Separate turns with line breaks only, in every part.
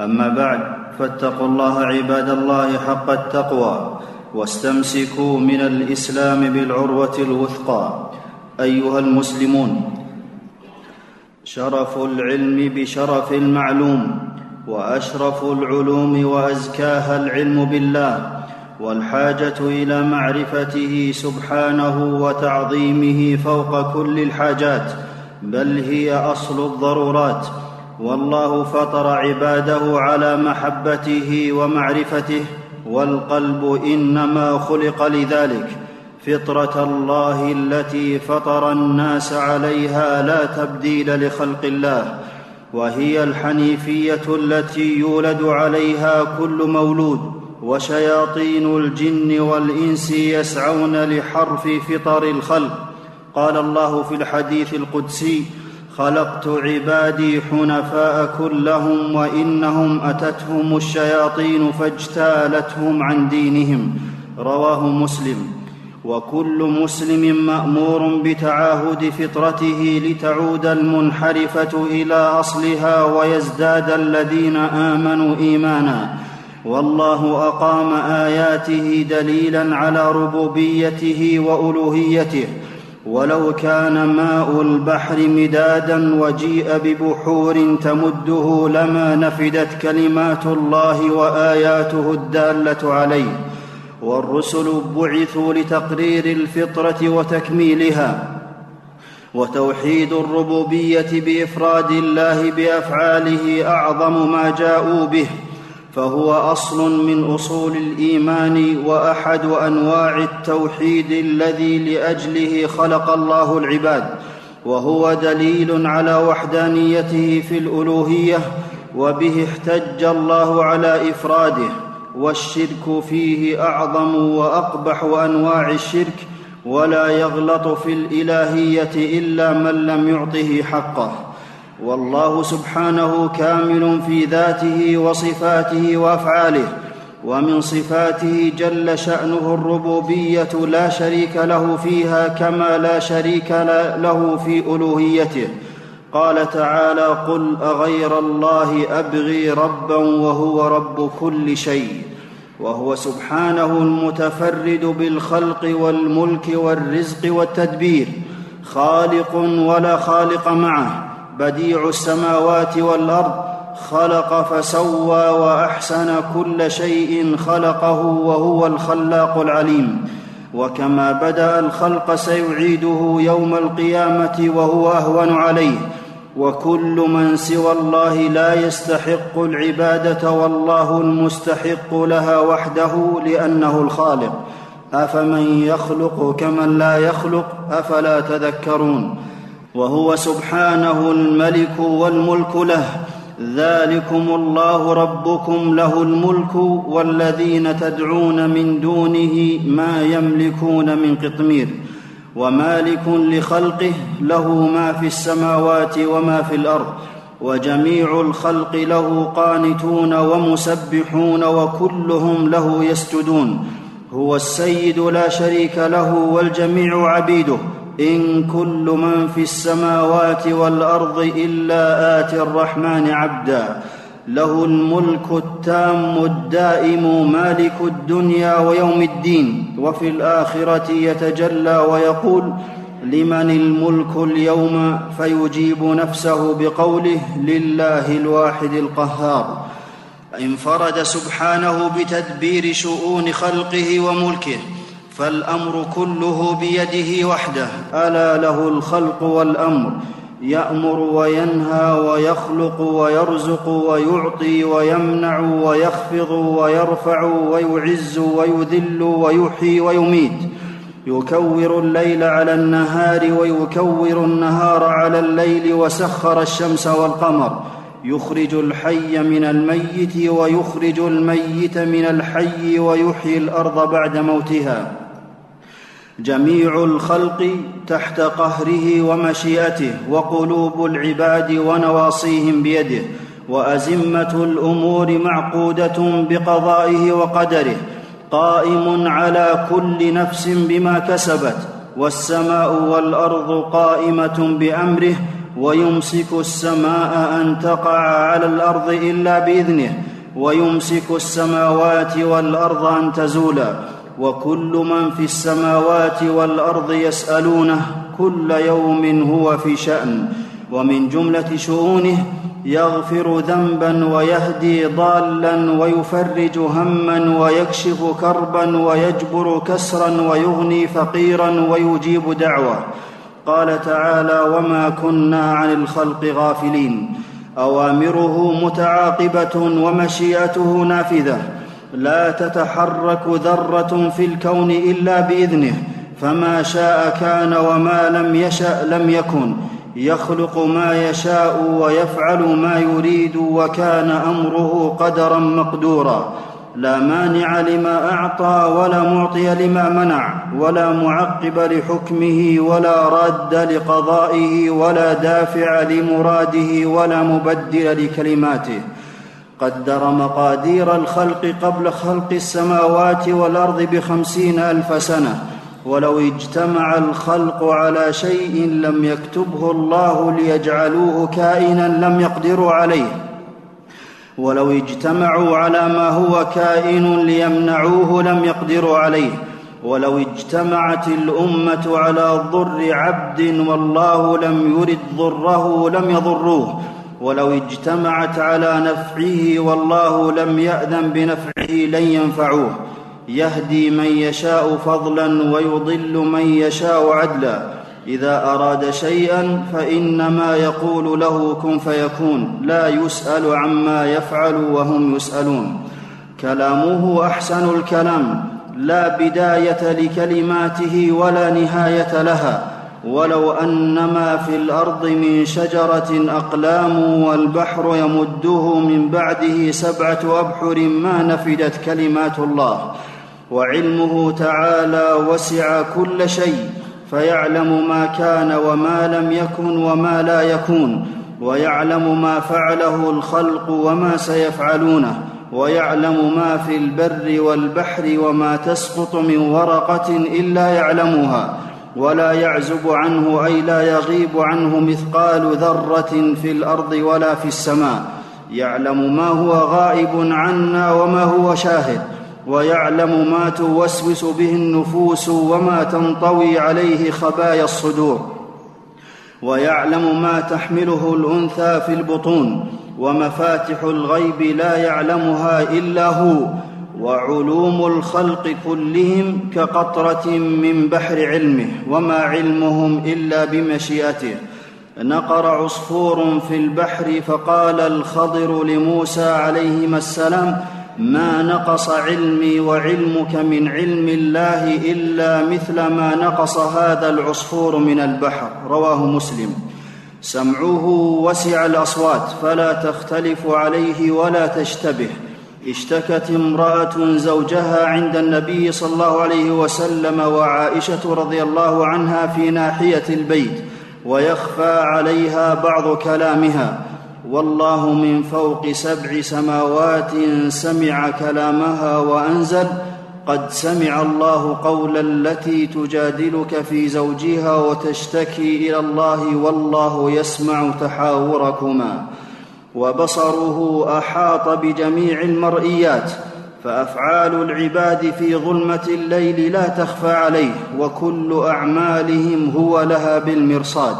أما بعد فاتقوا الله عباد الله حق التقوى واستمسكوا من الإسلام بالعروة الوثقى. أيها المسلمون شرف العلم بشرف المعلوم وأشرف العلوم وأزكاها العلم بالله والحاجة إلى معرفته سبحانه وتعظيمه فوق كل الحاجات بل هي أصل الضرورات. والله فطر عباده على محبته ومعرفته والقلب إنما خلق لذلك. فطرة الله التي فطر الناس عليها لا تبديل لخلق الله وهي الحنيفية التي يولد عليها كل مولود وشياطين الجن والإنس يسعون لحرف فطر الخلق. قال الله في الحديث القدسي خلقت عبادي حنفاء كلهم وإنهم أتتهم الشياطين فاجتالتهم عن دينهم. رواه مسلم. وكل مسلم مأمور بتعاهد فطرته لتعود المنحرفة إلى أصلها ويزداد الذين آمنوا إيمانا. والله أقام آياته دليلا على ربوبيته وألوهيته. ولو كان ماء البحر مدادا وجيء ببحور تمده لما نفدت كلمات الله وآياته الدالة عليه والرسل بعثوا لتقرير الفطرة وتكميلها وتوحيد الربوبية بإفراد الله بأفعاله أعظم ما جاءوا به فهو أصل من أصول الإيمان وأحد أنواع التوحيد الذي لأجله خلق الله العباد وهو دليل على وحدانيته في الألوهية وبه احتج الله على إفراده والشرك فيه أعظم وأقبح أنواع الشرك ولا يغلط في الإلهية إلا من لم يعطه حقه. والله سبحانه كامل في ذاته وصفاته وأفعاله ومن صفاته جل شأنه الربوبية لا شريك له فيها كما لا شريك له في ألوهيته. قال تعالى قل أغير الله أبغي ربا وهو رب كل شيء وهو سبحانه المتفرد بالخلق والملك والرزق والتدبير خالق ولا خالق معه بديع السماوات والأرض خلق فسوى وأحسن كل شيء خلقه وهو الخلاق العليم. وكما بدأ الخلق سيعيده يوم القيامة وهو أهون عليه. وكل من سوى الله لا يستحق العبادة والله المستحق لها وحده لأنه الخالق. أفمن يخلق كمن لا يخلق؟ أفلا تذكرون؟ وهو سبحانه الملك والملك له. ذلكم الله ربكم له الملك والذين تدعون من دونه ما يملكون من قطمير. ومالك لخلقه له ما في السماوات وما في الأرض. وجميع الخلق له قانتون ومسبحون وكلهم له يسجدون. هو السيد لا شريك له والجميع عبيده. إن كل من في السماوات والأرض إلا اتي الرحمن عبدا. له الملك التام الدائم مالك الدنيا ويوم الدين. وفي الآخرة يتجلى ويقول لمن الملك اليوم؟ فيجيب نفسه بقوله لله الواحد القهار. انفرد سبحانه بتدبير شؤون خلقه وملكه. فالأمر كله بيده وحده. ألا له الخلق والأمر. يأمر وينهى ويخلق ويرزق ويعطي ويمنع ويخفض ويرفع ويعز ويذل ويحيي ويميت. يكور الليل على النهار ويكور النهار على الليل وسخر الشمس والقمر. يخرج الحي من الميت ويخرج الميت من الحي ويحيي الأرض بعد موتها. جميع الخلق تحت قهره ومشيئته وقلوب العباد ونواصيهم بيده وأزمة الأمور معقودة بقضائه وقدره قائم على كل نفس بما كسبت والسماء والأرض قائمة بأمره ويمسك السماء أن تقع على الأرض إلا بإذنه ويمسك السماوات والأرض أن تزولا. وكل من في السماوات والأرض يسألونه كل يوم هو في شأن ومن جملة شؤونه يغفر ذنبا ويهدي ضالا ويفرج هما ويكشف كربا ويجبر كسرا ويغني فقيرا ويجيب دعوة. قال تعالى وما كنا عن الخلق غافلين أوامره متعاقبة ومشيئته نافذة. لا تتحرك ذرة في الكون إلا بإذنه فما شاء كان وما لم يشأ لم يكن. يخلق ما يشاء ويفعل ما يريد وكان أمره قدرا مقدورا. لا مانع لما أعطى ولا معطي لما منع ولا معقب لحكمه ولا راد لقضائه ولا دافع لمراده ولا مبدل لكلماته. قدر مقادير الخلق قبل خلق السماوات والأرض بخمسين ألف سنة ولو اجتمع الخلق على شيء لم يكتبه الله ليجعلوه كائنا لم يقدروا عليه. ولو اجتمعوا على ما هو كائن ليمنعوه لم يقدروا عليه. ولو اجتمعت الأمة على ضر عبد والله لم يرد ضره لم يضروه. ولو اجتمعت على نفعه والله لم يأذن بنفعه لن ينفعوه. يهدي من يشاء فضلا ويضل من يشاء عدلا. إذا أراد شيئا فإنما يقول له كن فيكون. لا يسأل عما يفعل وهم يسألون. كلامه أحسن الكلام. لا بداية لكلماته ولا نهاية لها. ولو أن ما في الأرض من شجرة أقلام والبحر يمده من بعده سبعة أبحر ما نفدت كلمات الله وعلمه تعالى وسع كل شيء فيعلم ما كان وما لم يكن وما لا يكون ويعلم ما فعله الخلق وما سيفعلونه ويعلم ما في البر والبحر وما تسقط من ورقة إلا يعلمها. ولا يعزب عنه أي لا يغيب عنه مثقال ذرة في الأرض ولا في السماء. يعلم ما هو غائب عنا وما هو شاهد ويعلم ما توسوس به النفوس وما تنطوي عليه خبايا الصدور. ويعلم ما تحمله الأنثى في البطون ومفاتح الغيب لا يعلمها إلا هو. وعلوم الخلق كلهم كقطرة من بحر علمه وما علمهم إلا بمشيئته. نقر عصفور في البحر فقال الخضر لموسى عليهما السلام ما نقص علمي وعلمك من علم الله إلا مثل ما نقص هذا العصفور من البحر. رواه مسلم. سمعه وسع الأصوات فلا تختلف عليه ولا تشتبه. اشتكت امرأة زوجها عند النبي صلى الله عليه وسلم وعائشة رضي الله عنها في ناحية البيت ويخفى عليها بعض كلامها. والله من فوق سبع سماوات سمع كلامها وأنزل قد سمع الله قول التي تجادلك في زوجها وتشتكي إلى الله والله يسمع تحاوركما. وبصره أحاط بجميع المرئيات فأفعال العباد في ظلمة الليل لا تخفى عليه وكل أعمالهم هو لها بالمرصاد.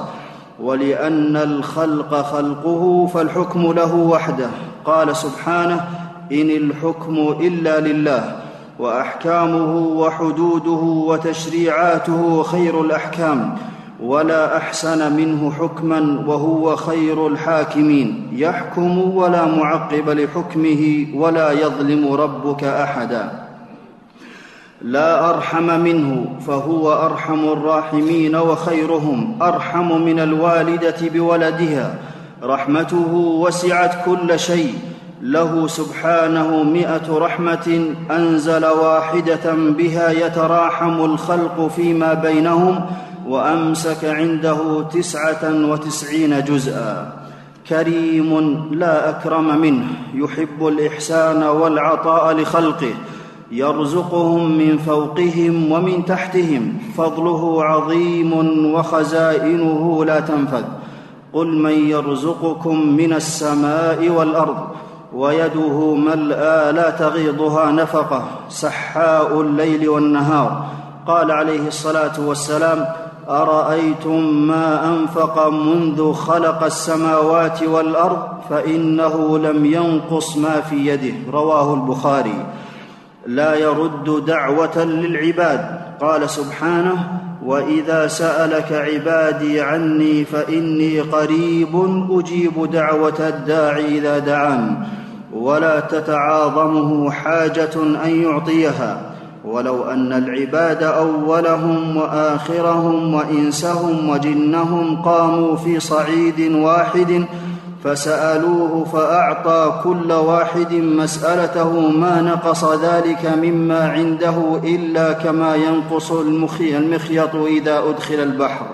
ولأن الخلق خلقه فالحكم له وحده. قال سبحانه إن الحكم إلا لله وأحكامه وحدوده وتشريعاته خير الأحكام. ولا أحسن منه حكما وهو خير الحاكمين. يحكم ولا معقب لحكمه ولا يظلم ربك أحدا. لا أرحم منه فهو أرحم الراحمين وخيرهم. أرحم من الوالدة بولدها. رحمته وسعت كل شيء. له سبحانه مائه رحمة أنزل واحدة بها يتراحم الخلق فيما بينهم. وأمسك عنده تسعة وتسعين جزءا. كريم لا أكرم منه يحب الإحسان والعطاء لخلقه. يرزقهم من فوقهم ومن تحتهم. فضله عظيم وخزائنه لا تنفذ قل من يرزقكم من السماء والأرض ويده ملأى لا تغيضها نفقة. سحاء الليل والنهار. قال عليه الصلاة والسلام أرأيتم ما أنفق منذ خلق السماوات والأرض فإنه لم ينقص ما في يده؟ رواه البخاري. لا يرد دعوة للعباد. قال سبحانه وإذا سألك عبادي عني فإني قريب أجيب دعوة الداع إذا دعان ولا تتعاظمه حاجة أن يعطيها. ولو أن العباد أولهم وآخرهم وإنسهم وجنهم قاموا في صعيد واحد فسألوه فأعطى كل واحد مسألته ما نقص ذلك مما عنده إلا كما ينقص المخيط إذا أدخل البحر.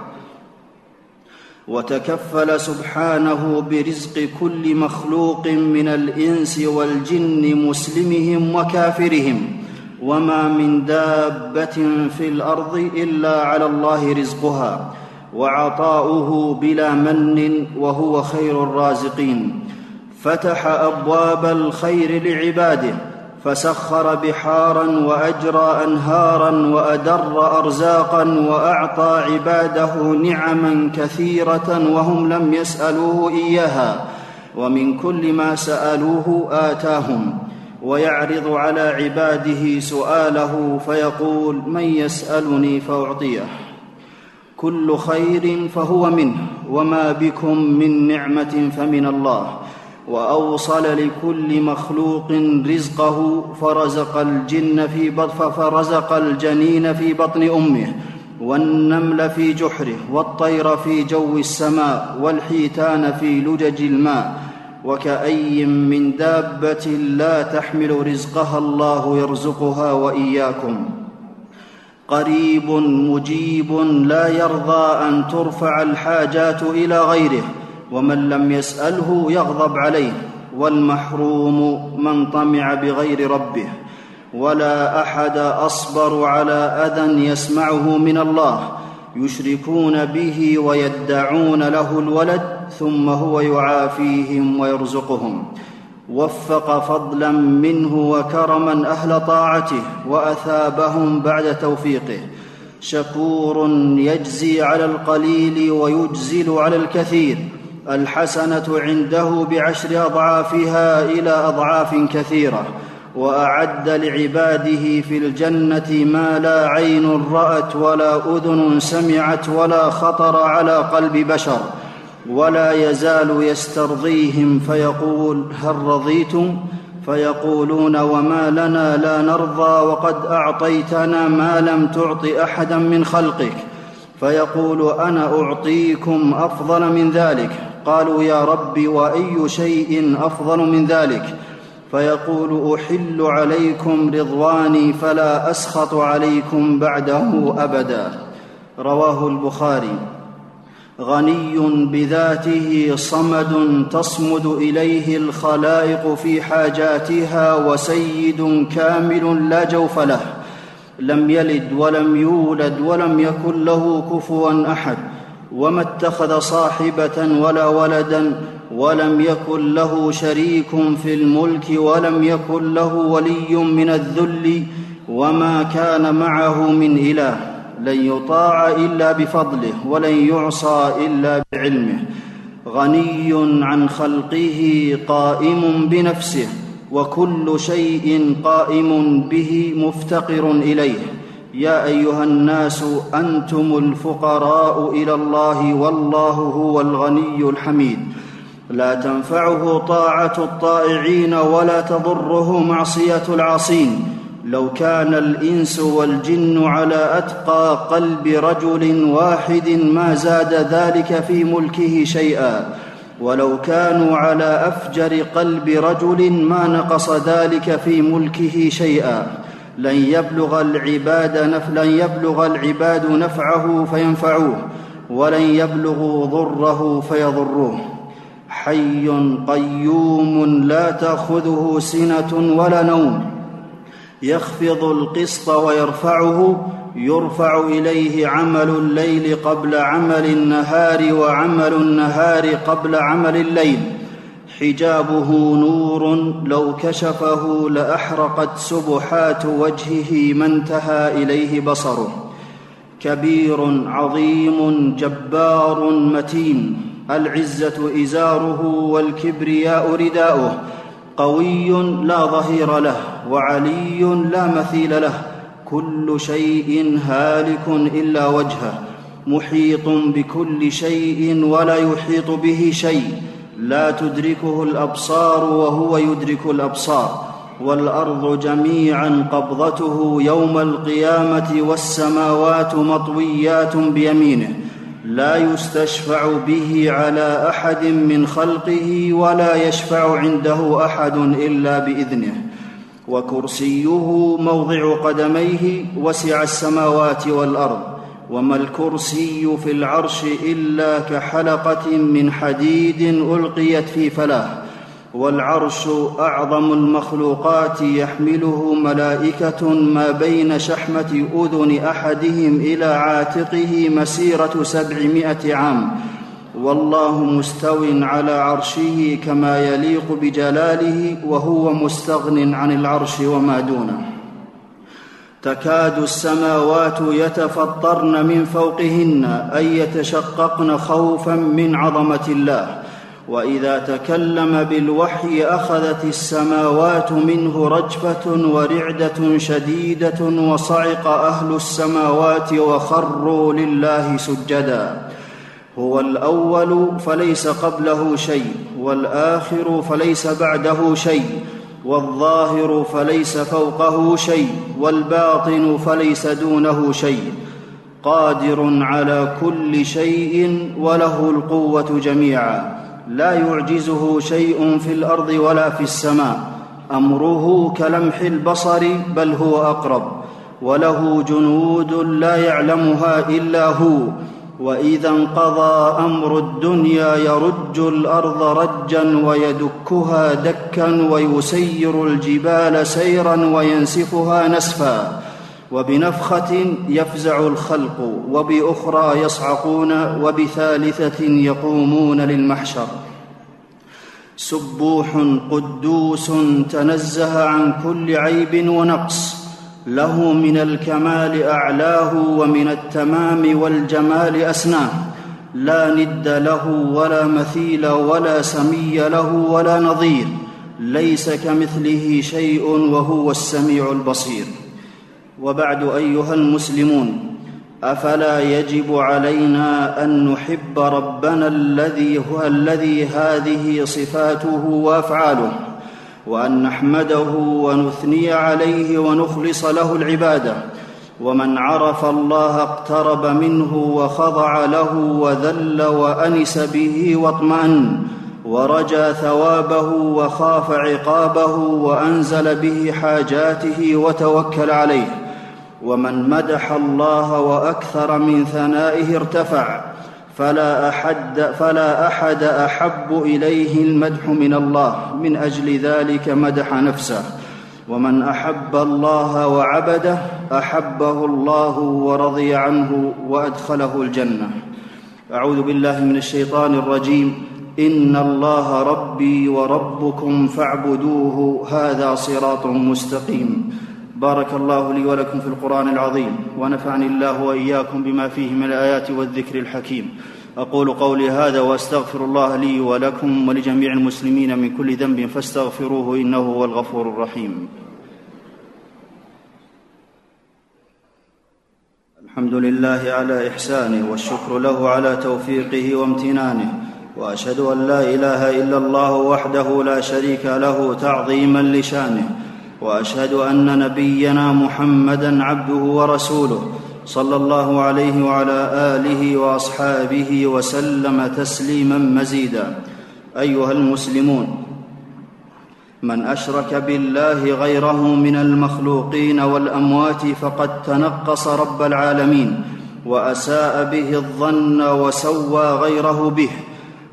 وتكفل سبحانه برزق كل مخلوق من الإنس والجن مسلمهم وكافرهم. وما من دابه في الأرض الا على الله رزقها وعطاؤه بلا من وهو خير الرازقين فتح ابواب الخير لعباده فسخر بحارا واجرى انهارا وادر ارزاقا واعطى عباده نعما كثيره وهم لم يسالوه اياها ومن كل ما سالوه اتاهم ويعرض على عباده سؤاله فيقول من يسألني فأعطيه. كل خير فهو منه وما بكم من نعمة فمن الله. وأوصل لكل مخلوق رزقه فرزق الجن في فرزق الجنين في بطن أمه والنمل في جحره والطير في جو السماء والحيتان في لجج الماء. وكأي من دابة لا تحمل رزقها الله يرزقها وإياكم. قريب مجيب لا يرضى أن ترفع الحاجات إلى غيره ومن لم يسأله يغضب عليه. والمحروم من طمع بغير ربه. ولا أحد أصبر على أذى يسمعه من الله. يشركون به ويدعون له الولد ثم هو يعافيهم ويرزقهم. وفق فضلا منه وكرما أهل طاعته وأثابهم بعد توفيقه. شكور يجزي على القليل ويجزل على الكثير. الحسنة عنده بعشر أضعافها إلى أضعاف كثيرة. وأعد لعباده في الجنة ما لا عين رأت ولا أذن سمعت ولا خطر على قلب بشر. ولا يزال يسترضيهم فيقول هل رضيتم؟ فيقولون وما لنا لا نرضى وقد أعطيتنا ما لم تعط أحدا من خلقك. فيقول أنا أعطيكم أفضل من ذلك. قالوا يا رب وأي شيء أفضل من ذلك؟ فيقول أحل عليكم رضواني فلا أسخط عليكم بعده أبدا. رواه البخاري. غني بذاته صمد تصمد إليه الخلائق في حاجاتها وسيد كامل لا جوف له. لم يلد ولم يولد ولم يكن له كفوا أحد. وما اتخذ صاحبة ولا ولدا ولم يكن له شريك في الملك ولم يكن له ولي من الذل. وما كان معه من إله. لن يطاع إلا بفضله ولن يعصى إلا بعلمه. غني عن خلقه قائم بنفسه وكل شيء قائم به مفتقر إليه. يا أيها الناس أنتم الفقراء إلى الله والله هو الغني الحميد. لا تنفعه طاعة الطائعين ولا تضره معصية العاصين. لو كان الإنس والجن على أتقى قلب رجل واحد ما زاد ذلك في ملكه شيئا. ولو كانوا على أفجر قلب رجل ما نقص ذلك في ملكه شيئا. لن يبلغ العباد نف لن يبلغ العباد نفعه فينفعوه ولن يبلغوا ضره فيضروه. حي قيوم لا تأخذه سنة ولا نوم. يخفض القسط ويرفعه يرفع إليه عمل الليل قبل عمل النهار وعمل النهار قبل عمل الليل. حجابه نور لو كشفه لأحرقت سبحات وجهه ما انتهى إليه بصره. كبير عظيم جبار متين العزة إزاره والكبرياء رداؤه. قوي لا ظهير له وعلي لا مثيل له. كل شيء هالك إلا وجهه. محيط بكل شيء ولا يحيط به شيء. لا تدركه الأبصار وهو يدرك الأبصار. والأرض جميعا قبضته يوم القيامة والسماوات مطويات بيمينه. لا يستشفع به على أحد من خلقه ولا يشفع عنده أحد إلا بإذنه. وكرسيه موضع قدميه وسع السماوات والأرض. وما الكرسي في العرش إلا كحلقة من حديد ألقيت في فلاه والعرش أعظم المخلوقات يحمله ملائكة ما بين شحمة أذن أحدهم إلى عاتقه مسيرة سبعمائة عام. والله مستو على عرشه كما يليق بجلاله وهو مستغن عن العرش وما دونه. تكاد السماوات يتفطرن من فوقهن اي يتشققن خوفا من عظمة الله. وإذا تكلم بالوحي أخذت السماوات منه رجفة ورعدة شديدة وصعق أهل السماوات وخروا لله سجدا. هو الأول فليس قبله شيء والآخر فليس بعده شيء والظاهر فليس فوقه شيء والباطن فليس دونه شيء. قادر على كل شيء وله القوة جميعا. لا يعجزه شيء في الأرض ولا في السماء. أمره كلمح البصر بل هو أقرب. وله جنود لا يعلمها إلا هو. وإذا انقضى أمر الدنيا يرج الأرض رجا ويدكها دكا ويسير الجبال سيرا وينسفها نسفا. وبنفخة يفزع الخلق وبأخرى يصعقون وبثالثة يقومون للمحشر. سبوح قدوس تنزه عن كل عيب ونقص له من الكمال أعلاه ومن التمام والجمال أسناه. لا ند له ولا مثيل ولا سمي له ولا نظير ليس كمثله شيء وهو السميع البصير. وبعد أيها المسلمون أفلا يجب علينا أن نحب ربنا الذي هو الذي هذه صفاته وأفعاله وأن نحمده ونثني عليه ونخلص له العبادة ومن عرف الله اقترب منه وخضع له وذل وأنس به واطمأن ورجا ثوابه وخاف عقابه وأنزل به حاجاته وتوكل عليه. ومن مدح الله وأكثر من ثنائه ارتفع فلا أحد فلا أحد أحب إليه المدح من الله من أجل ذلك مدح نفسه. ومن أحب الله وعبده أحبه الله ورضي عنه وأدخله الجنة. أعوذ بالله من الشيطان الرجيم. إن الله ربي وربكم فاعبدوه هذا صراط مستقيم. بارك الله لي ولكم في القرآن العظيم ونفعني الله وإياكم بما فيه من الآيات والذكر الحكيم. أقول قولي هذا وأستغفر الله لي ولكم ولجميع المسلمين من كل ذنب فاستغفروه إنه هو الغفور الرحيم. الحمد لله على إحسانه والشكر له على توفيقه وامتنانه وأشهد أن لا إله إلا الله وحده لا شريك له تعظيما لشانه. وأشهد أن نبينا محمدا عبده ورسوله صلى الله عليه وعلى آله وأصحابه وسلم تسليما مزيدا. أيها المسلمون من أشرك بالله غيره من المخلوقين والأموات فقد تنقص رب العالمين وأساء به الظن وسوى غيره به.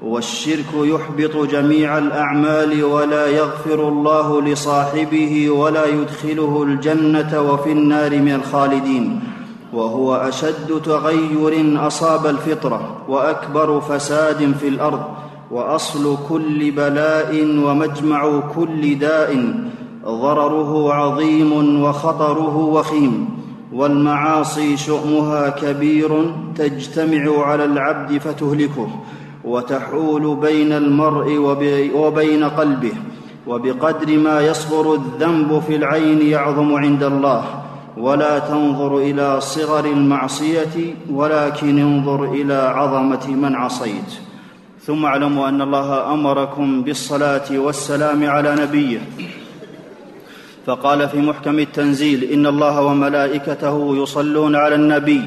والشرك يحبط جميع الأعمال ولا يغفر الله لصاحبه ولا يدخله الجنة وفي النار من الخالدين. وهو أشد تغير أصاب الفطرة وأكبر فساد في الأرض وأصل كل بلاء ومجمع كل داء. ضرره عظيم وخطره وخيم. والمعاصي شؤمها كبير تجتمع على العبد فتهلكه. وتحول بين المرء وبين قلبه وبقدر ما يصغر الذنب في العين يعظم عند الله. ولا تنظر إلى صغر المعصية ولكن انظر إلى عظمة من عصيت. ثم اعلموا أن الله أمركم بالصلاة والسلام على نبيه. فقال في محكم التنزيل إن الله وملائكته يصلون على النبي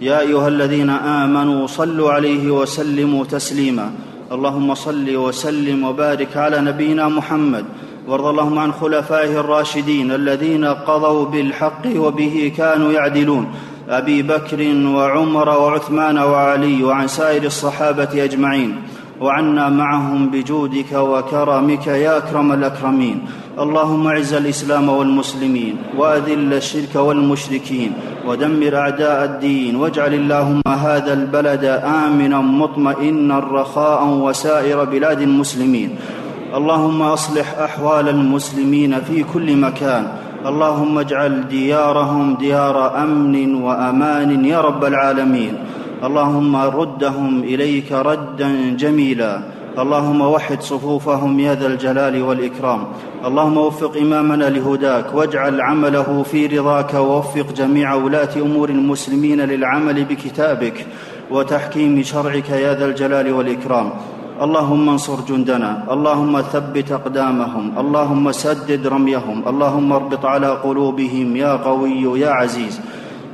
يا أيها الذين آمنوا صلوا عليه وسلموا تسليما. اللهم صل وسلم وبارك على نبينا محمد. وارض اللهم عن خلفائه الراشدين الذين قضوا بالحق وبه كانوا يعدلون. أبي بكر وعمر وعثمان وعلي وعن سائر الصحابة أجمعين. وعنا معهم بجودك وكرمك يا أكرم الأكرمين. اللهم اعز الإسلام والمسلمين وأذل الشرك والمشركين ودمر أعداء الدين واجعل اللهم هذا البلد آمنا مطمئنا رخاء وسائر بلاد المسلمين. اللهم أصلح أحوال المسلمين في كل مكان. اللهم اجعل ديارهم ديار أمن وأمان يا رب العالمين. اللهم ردهم إليك ردا جميلا. اللهم وحد صفوفهم يا ذا الجلال والإكرام. اللهم وفق إمامنا لهداك واجعل عمله في رضاك ووفق جميع ولاة أمور المسلمين للعمل بكتابك وتحكيم شرعك يا ذا الجلال والإكرام. اللهم انصر جندنا اللهم ثبت أقدامهم اللهم سدد رميهم اللهم اربط على قلوبهم يا قوي يا عزيز.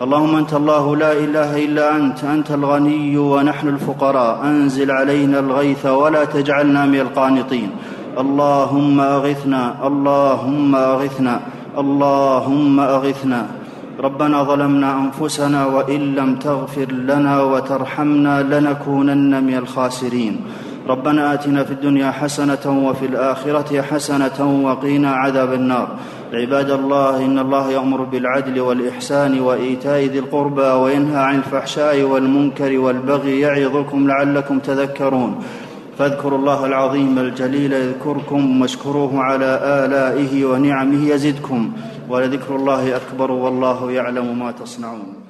اللهم انت الله لا اله الا انت انت الغني ونحن الفقراء. انزل علينا الغيث ولا تجعلنا من القانطين. اللهم اغثنا اللهم اغثنا اللهم اغثنا. ربنا ظلمنا انفسنا وان لم تغفر لنا وترحمنا لنكونن من الخاسرين. ربنا آتنا في الدنيا حسنة وفي الآخرة حسنة وقنا عذاب النار. عباد الله إن الله يأمر بالعدل والإحسان وإيتاء ذي القربى وينهى عن الفحشاء والمنكر والبغي يعظكم لعلكم تذكرون. فاذكروا الله العظيم الجليل يذكركم واشكروه على آلائه ونعمه يزدكم. ولذكر الله أكبر والله يعلم ما تصنعون.